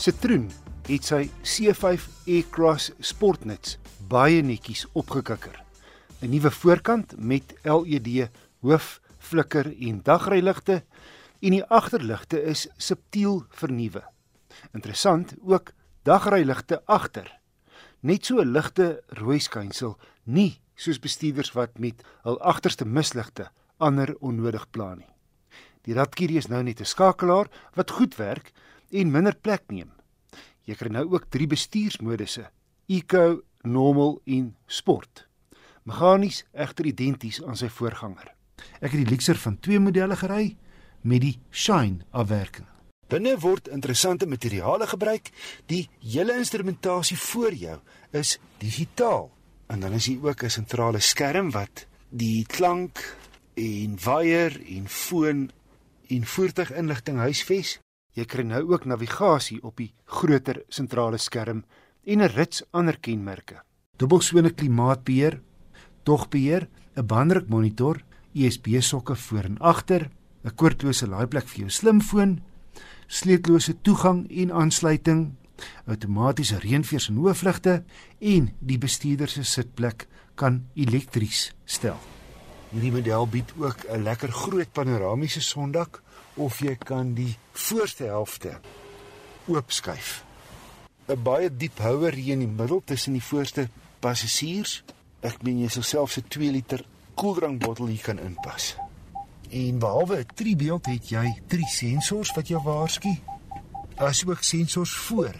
Citroen het sy C5 Aircross Sportnuts baie netjies opgekikker. 'n Nuwe voorkant met LED hoof, flikker en dagryligte en die agterligte is subtiel vernuwe. Interessant, ook dagryligte agter. Net so 'n ligte rooi skynsel, nie soos bestuurders wat met hul agterste misligte ander onnodig pla nie. Die Radkirie is nou net 'n skakelaar wat goed werk en minder plek neem. Jy kry nou ook drie bestuursmodusse: Eco, Normal en Sport. Meganies egter identies aan sy voorganger. Ek het die Lexer van twee modelle gery met die Shine afwerking. Binne word interessante materiale gebruik. Die hele instrumentasie voor jou is digitaal. En dan is hier ook 'n sentrale skerm wat die klank en waier en foon en voertuiginligting huisves. Jy kry nou ook navigasie op die groter sentrale skerm en 'n rits ander kenmerke. Dubbelsone klimaatbeheer, togbeheer, 'n banddrukmonitor, USB sokke voor en agter, 'n koordlose laaiplek vir jou slimfoon, sleutellose toegang en aansluiting, outomatiese reënveers en hoofligte en die bestuurder se sitplek kan elektries stel. Hierdie model bied ook 'n lekker groot panoramiese sondak of jy kan die voorste helfte oopskuif. 'n Baie diep houer hier in die middel tussen die voorste passasiers. Ek meen jy sou selfs 'n 2 liter koeldrankbottel hier kan inpas. En behalwe 'n driebeeld het jy drie sensors wat jou waarsku. Daar's ook sensors voor.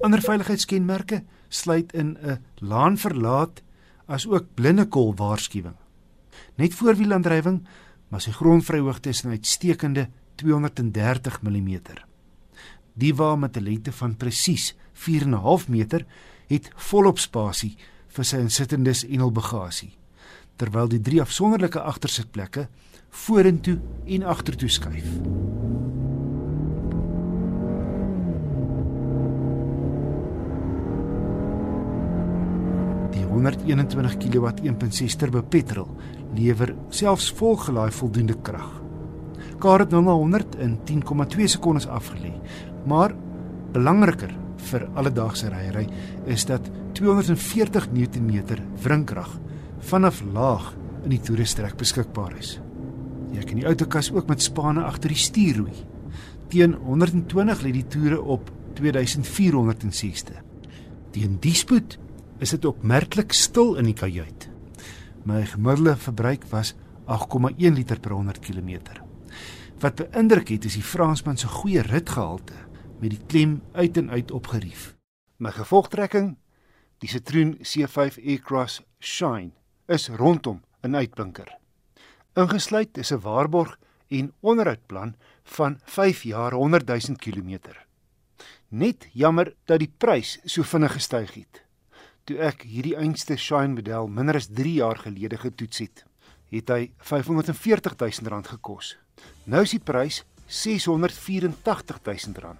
Ander veiligheidskenmerke sluit in 'n laan verlaat as ook blindekol waarskuwing. Net voorwielaandrywing, maar sy grondvryhoogte is 'n uitstekende 230 mm. Die wa met 'n lengte van presies 4.5 meter het volop spasie vir sy insittendes en hul bagasie, terwyl die drie afsonderlike agtersitplekke vorentoe en agtertoe skuif. Die 121 kW 1.6 turbo petrol lewer selfs volgelaai voldoende krag. Kar het nou na 100 in 10,2 sekondes afgelê. Maar belangriker vir alledaagse ryery is dat 240 Nm wrinkrag vanaf laag in die toerestrek beskikbaar is. Jy kan die outokas ook met spanne agter die stuur roei. Teen 120 lê die toere op 2460. Teen die spoed is dit opmerklik stil in die kajuit. My gemiddelde verbruik was 8,1 liter per 100 km. Wat beïndruk het is die Fransman se goeie ritgehalte met die klem uit en uit opgerief. My gevolgtrekking, die Citroen C5 Aircross Shine, is rondom 'n uitblinker. Ingesluit is 'n waarborg en onderhoudplan van 5 jaar 100 000 km. Net jammer dat die prys so vinnig gestyg het. Toe ek hierdie einste Shine model minder as 3 jaar gelede getoets het, het hy R540 000 gekos. Nou is die prys R684 000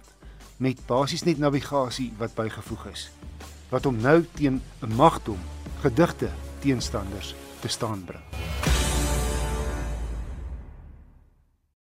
met basies net navigasie wat bygevoeg is wat hom nou teen 'n magdom gedigte teenstanders te staan bring.